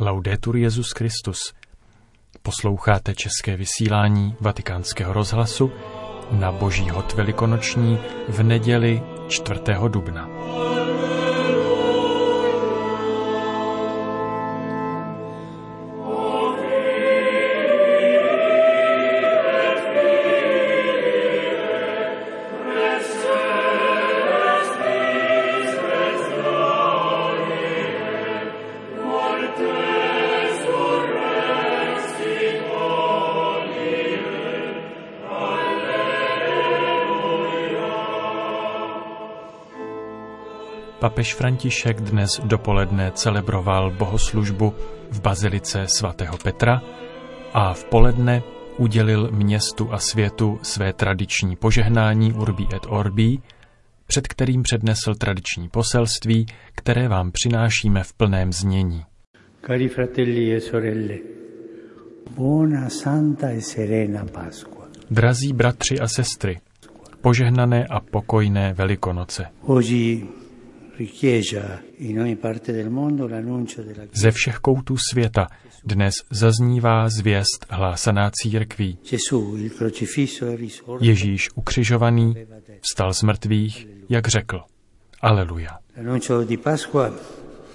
Laudetur Jezus Christus. Posloucháte české vysílání Vatikánského rozhlasu na Boží hod velikonoční v neděli 4. dubna. Papež František dnes dopoledne celebroval bohoslužbu v bazilice svatého Petra a v poledne udělil městu a světu své tradiční požehnání Urbi et Orbi, před kterým přednesl tradiční poselství, které vám přinášíme v plném znění. Cari fratelli e sorelle, buona santa e serena Pasqua. Drazí bratři a sestry, požehnané a pokojné Velikonoce. Ze všech koutů světa dnes zaznívá zvěst hlásaná církví. Ježíš ukřižovaný vstal z mrtvých, jak řekl. Aleluja.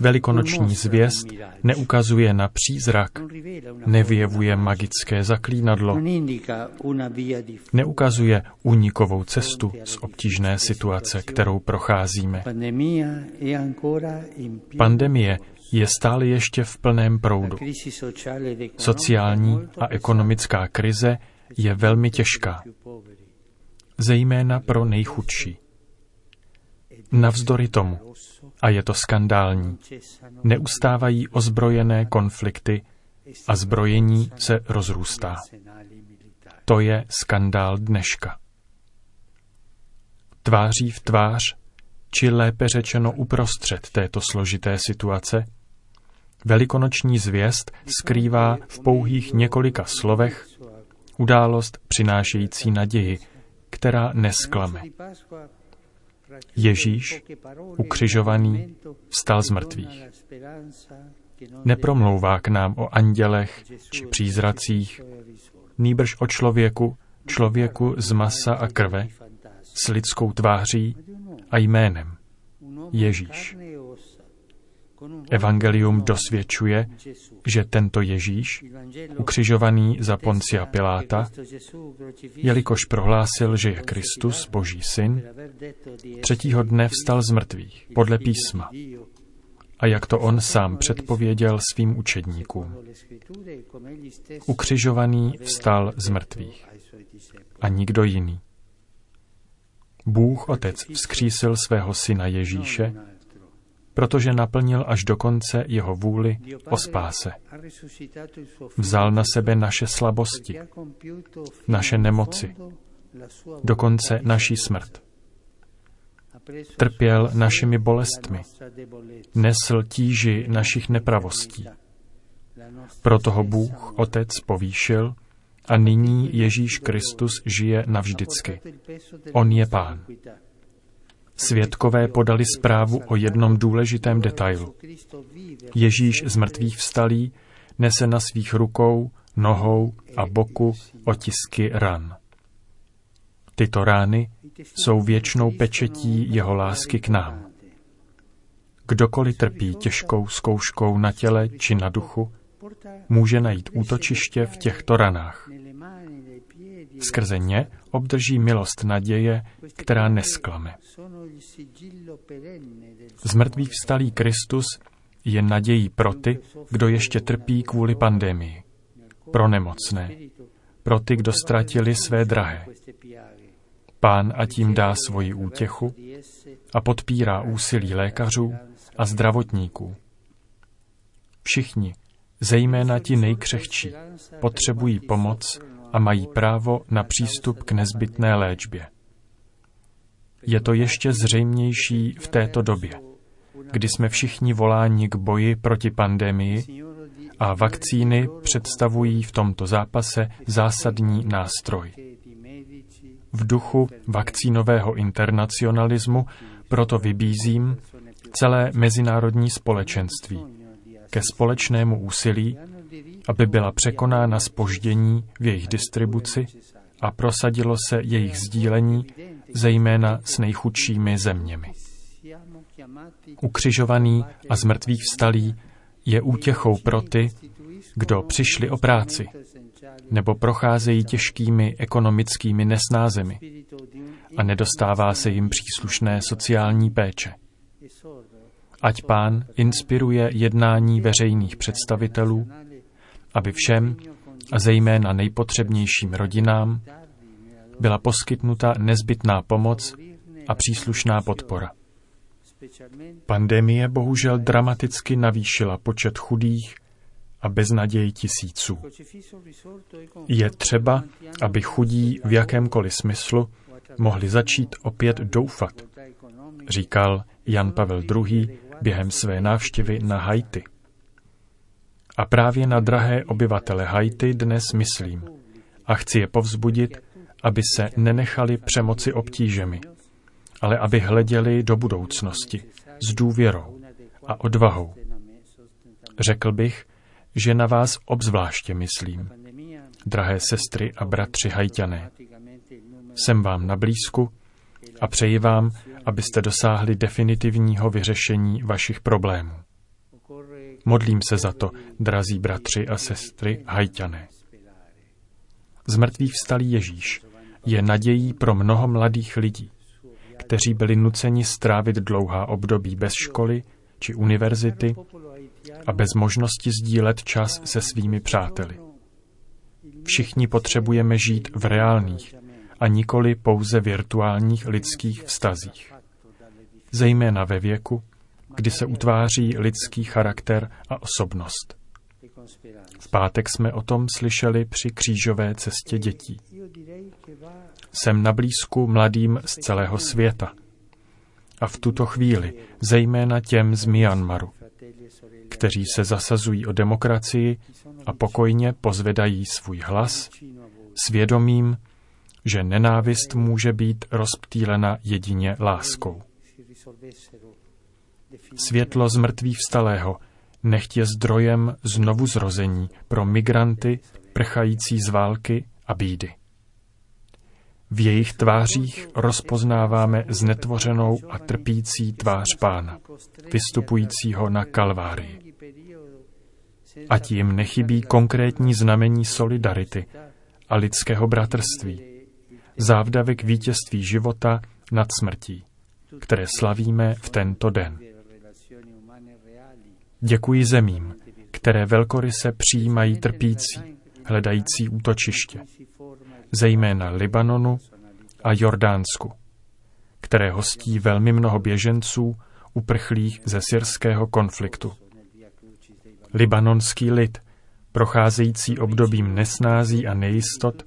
Velikonoční zvěst neukazuje na přízrak, nevyjevuje magické zaklínadlo, neukazuje únikovou cestu z obtížné situace, kterou procházíme. Pandemie je stále ještě v plném proudu. Sociální a ekonomická krize je velmi těžká, zejména pro nejchudší. Navzdory tomu, a je to skandální, neustávají ozbrojené konflikty a zbrojení se rozrůstá. To je skandál dneška. Tváří v tvář, či lépe řečeno uprostřed této složité situace, velikonoční zvěst skrývá v pouhých několika slovech událost přinášející naději, která nesklame. Ježíš, ukřižovaný, vstal z mrtvých. Nepromlouvá k nám o andělech či přízracích, nýbrž o člověku, člověku z masa a krve, s lidskou tváří a jménem. Ježíš. Evangelium dosvědčuje, že tento Ježíš, ukřižovaný za Poncia Piláta, jelikož prohlásil, že je Kristus, Boží syn, třetího dne vstal z mrtvých, podle písma, a jak to on sám předpověděl svým učedníkům. Ukřižovaný vstal z mrtvých a nikdo jiný. Bůh Otec vzkřísil svého syna Ježíše, protože naplnil až do konce jeho vůli o spáse. Vzal na sebe naše slabosti, naše nemoci, dokonce naší smrt. Trpěl našimi bolestmi, nesl tíži našich nepravostí. Proto ho Bůh Otec povýšil a nyní Ježíš Kristus žije navždycky. On je Pán. Svědkové podali zprávu o jednom důležitém detailu. Ježíš z mrtvých vstalý nese na svých rukou, nohou a boku otisky ran. Tyto rány jsou věčnou pečetí jeho lásky k nám. Kdokoliv trpí těžkou zkouškou na těle či na duchu, může najít útočiště v těchto ranách. Skrze ně obdrží milost naděje, která nesklame. Z mrtvých vstalý Kristus je nadějí pro ty, kdo ještě trpí kvůli pandemii, pro nemocné, pro ty, kdo ztratili své drahé. Pán a tím dá svoji útěchu a podpírá úsilí lékařů a zdravotníků. Všichni, zejména ti nejkřehčí, potřebují pomoc a mají právo na přístup k nezbytné léčbě. Je to ještě zřejmější v této době, kdy jsme všichni voláni k boji proti pandemii a vakcíny představují v tomto zápase zásadní nástroj. V duchu vakcínového internacionalismu proto vybízím celé mezinárodní společenství, ke společnému úsilí, aby byla překonána spoždění v jejich distribuci a prosadilo se jejich sdílení, zejména s nejchudšími zeměmi. Ukřižovaný a zmrtvých vstalý je útěchou pro ty, kdo přišli o práci nebo procházejí těžkými ekonomickými nesnázemi a nedostává se jim příslušné sociální péče. Ať pán inspiruje jednání veřejných představitelů, aby všem, a zejména nejpotřebnějším rodinám, byla poskytnuta nezbytná pomoc a příslušná podpora. Pandemie bohužel dramaticky navýšila počet chudých a beznaději tisíců. Je třeba, aby chudí v jakémkoliv smyslu mohli začít opět doufat, říkal Jan Pavel II. během své návštěvy na Haiti. A právě na drahé obyvatele Haiti dnes myslím a chci je povzbudit, aby se nenechali přemoci obtížemi, ale aby hleděli do budoucnosti s důvěrou a odvahou. Řekl bych, že na vás obzvláště myslím, drahé sestry a bratři hajťané. Jsem vám na blízku a přeji vám, abyste dosáhli definitivního vyřešení vašich problémů. Modlím se za to, drazí bratři a sestry hajťané. Zmrtvý vstalý Ježíš je nadějí pro mnoho mladých lidí, kteří byli nuceni strávit dlouhá období bez školy či univerzity a bez možnosti sdílet čas se svými přáteli. Všichni potřebujeme žít v reálných a nikoli pouze virtuálních lidských vztazích. Zejména ve věku, kdy se utváří lidský charakter a osobnost. V pátek jsme o tom slyšeli při křížové cestě dětí. Jsem na blízku mladým z celého světa. A v tuto chvíli zejména těm z Myanmaru, kteří se zasazují o demokracii a pokojně pozvedají svůj hlas, svědomím, že nenávist může být rozptýlena jedině láskou. Světlo z mrtvých vstalého nechť je zdrojem znovu zrození pro migranty prchající z války a bídy. V jejich tvářích rozpoznáváme znetvořenou a trpící tvář pána, vystupujícího na Kalvárii. Ať jim nechybí konkrétní znamení solidarity a lidského bratrství, závdavek vítězství života nad smrtí, které slavíme v tento den. Děkuji zemím, které velkoryse přijímají trpící, hledající útočiště, zejména Libanonu a Jordánsku, které hostí velmi mnoho běženců uprchlých ze syrského konfliktu. Libanonský lid, procházející obdobím nesnází a nejistot,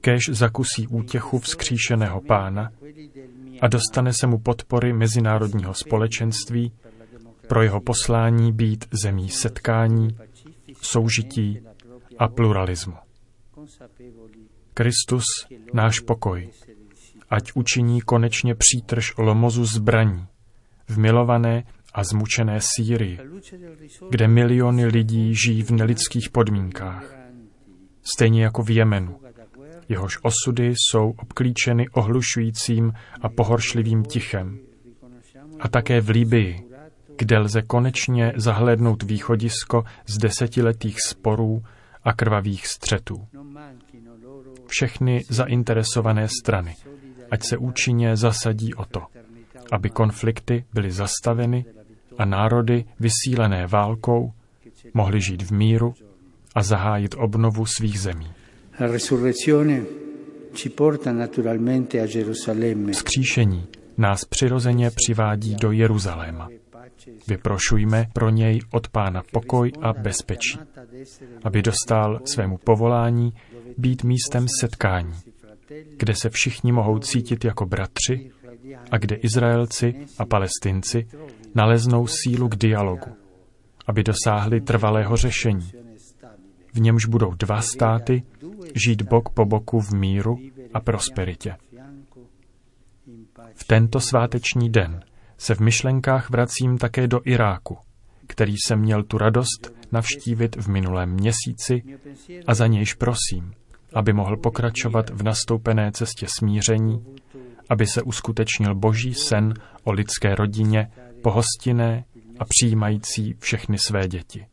kéž zakusí útěchu vzkříšeného pána a dostane se mu podpory mezinárodního společenství pro jeho poslání být zemí setkání, soužití a pluralismu. Kristus, náš pokoj, ať učiní konečně přítrž lomozu zbraní v milované a zmučené Sýrii, kde miliony lidí žijí v nelidských podmínkách, stejně jako v Jemenu, jehož osudy jsou obklíčeny ohlušujícím a pohoršlivým tichem, a také v Líbii, kde lze konečně zahlédnout východisko z desetiletých sporů a krvavých střetů. Všechny zainteresované strany, ať se účinně zasadí o to, aby konflikty byly zastaveny a národy vysílené válkou mohly žít v míru a zahájit obnovu svých zemí. Vzkříšení nás přirozeně přivádí do Jeruzaléma. Vyprošujme pro něj od Pána pokoj a bezpečí, aby dostal svému povolání být místem setkání, kde se všichni mohou cítit jako bratři a kde Izraelci a Palestinci naleznou sílu k dialogu, aby dosáhli trvalého řešení, v němž budou dva státy žít bok po boku v míru a prosperitě. V tento sváteční den se v myšlenkách vracím také do Iráku, který jsem měl tu radost navštívit v minulém měsíci a za nějž prosím, aby mohl pokračovat v nastoupené cestě smíření, aby se uskutečnil boží sen o lidské rodině, pohostinné a přijímající všechny své děti.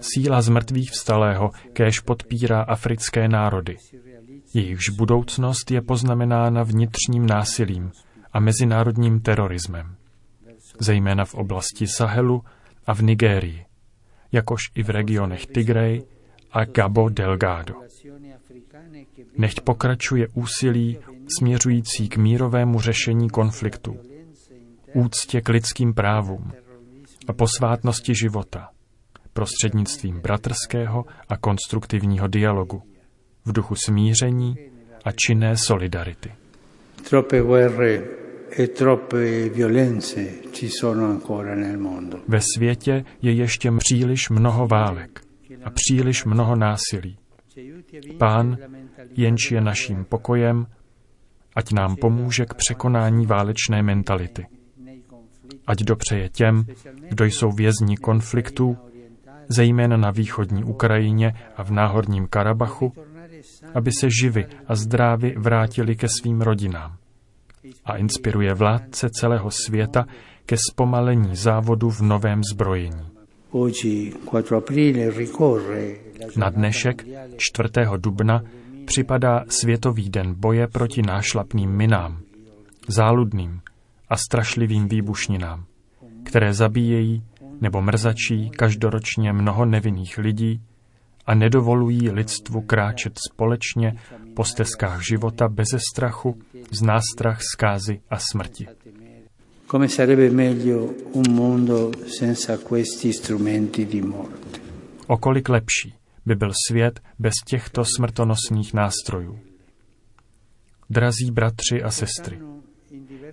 Síla z mrtvých vstalého kéž podpírá africké národy. Jejichž budoucnost je poznamenána vnitřním násilím a mezinárodním terorismem, zejména v oblasti Sahelu a v Nigérii, jakož i v regionech Tigray a Cabo Delgado. Nechť pokračuje úsilí směřující k mírovému řešení konfliktu, úctě k lidským právům a posvátnosti života prostřednictvím bratrského a konstruktivního dialogu v duchu smíření a činné solidarity. Guerre e. Ve světě je ještě příliš mnoho válek a příliš mnoho násilí. Pán, jenž je naším pokojem, ať nám pomůže k překonání válečné mentality. Ať dopřeje těm, kdo jsou vězni konfliktů, zejména na východní Ukrajině a v náhorním Karabachu, aby se živi a zdraví vrátili ke svým rodinám. A inspiruje vládce celého světa ke zpomalení závodu v novém zbrojení. Na dnešek 4. dubna připadá Světový den boje proti nášlapným minám, záludným a strašlivým výbušninám, které zabíjejí nebo mrzačí každoročně mnoho nevinných lidí a nedovolují lidstvu kráčet společně po stezkách života beze strachu, z nástrach zkázy a smrti. Come sarebbe meglio un mondo senza questi strumenti di morte. Okolik lepší by byl svět bez těchto smrtonosných nástrojů. Drazí bratři a sestry,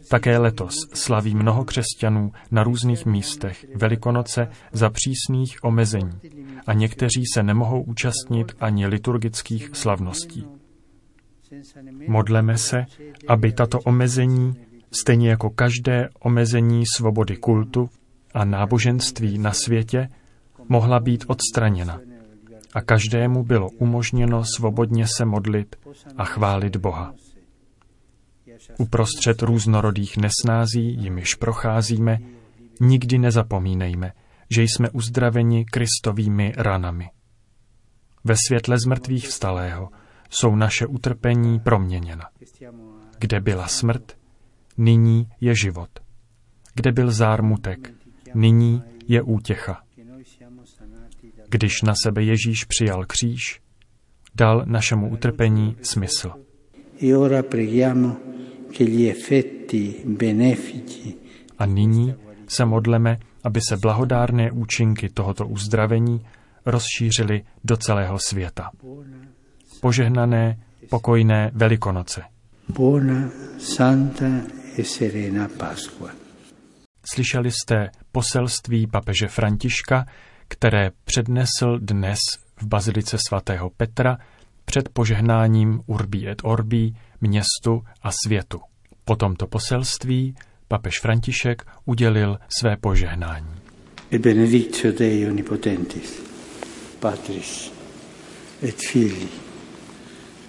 také letos slaví mnoho křesťanů na různých místech Velikonoce za přísných omezení a někteří se nemohou účastnit ani liturgických slavností. Modleme se, aby tato omezení, stejně jako každé omezení svobody kultu a náboženství na světě, mohla být odstraněna a každému bylo umožněno svobodně se modlit a chválit Boha. Uprostřed různorodých nesnází, jimiž procházíme, nikdy nezapomínejme, že jsme uzdraveni kristovými ranami. Ve světle zmrtvých vstalého jsou naše utrpení proměněna. Kde byla smrt, nyní je život. Kde byl zármutek, nyní je útěcha. Když na sebe Ježíš přijal kříž, dal našemu utrpení smysl. A nyní se modleme, aby se blahodárné účinky tohoto uzdravení rozšířily do celého světa. Požehnané, pokojné Velikonoce. Buona, santa e serena Pasqua. Slyšeli jste poselství papeže Františka, které přednesl dnes v Bazilice svatého Petra před požehnáním Urbi et Orbi městu a světu. Po tomto poselství papež František udělil své požehnání. E benedictio Dei omnipotentis, Patris et Filii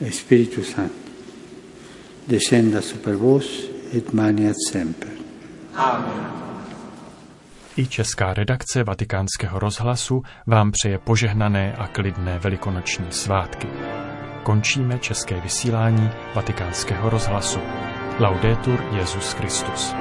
et Spiritus Sancti, descenda super vos et maniat semper. Amen. I česká redakce vatikánského rozhlasu vám přeje požehnané a klidné velikonoční svátky. Končíme české vysílání vatikánského rozhlasu. Laudetur Jezus Christus.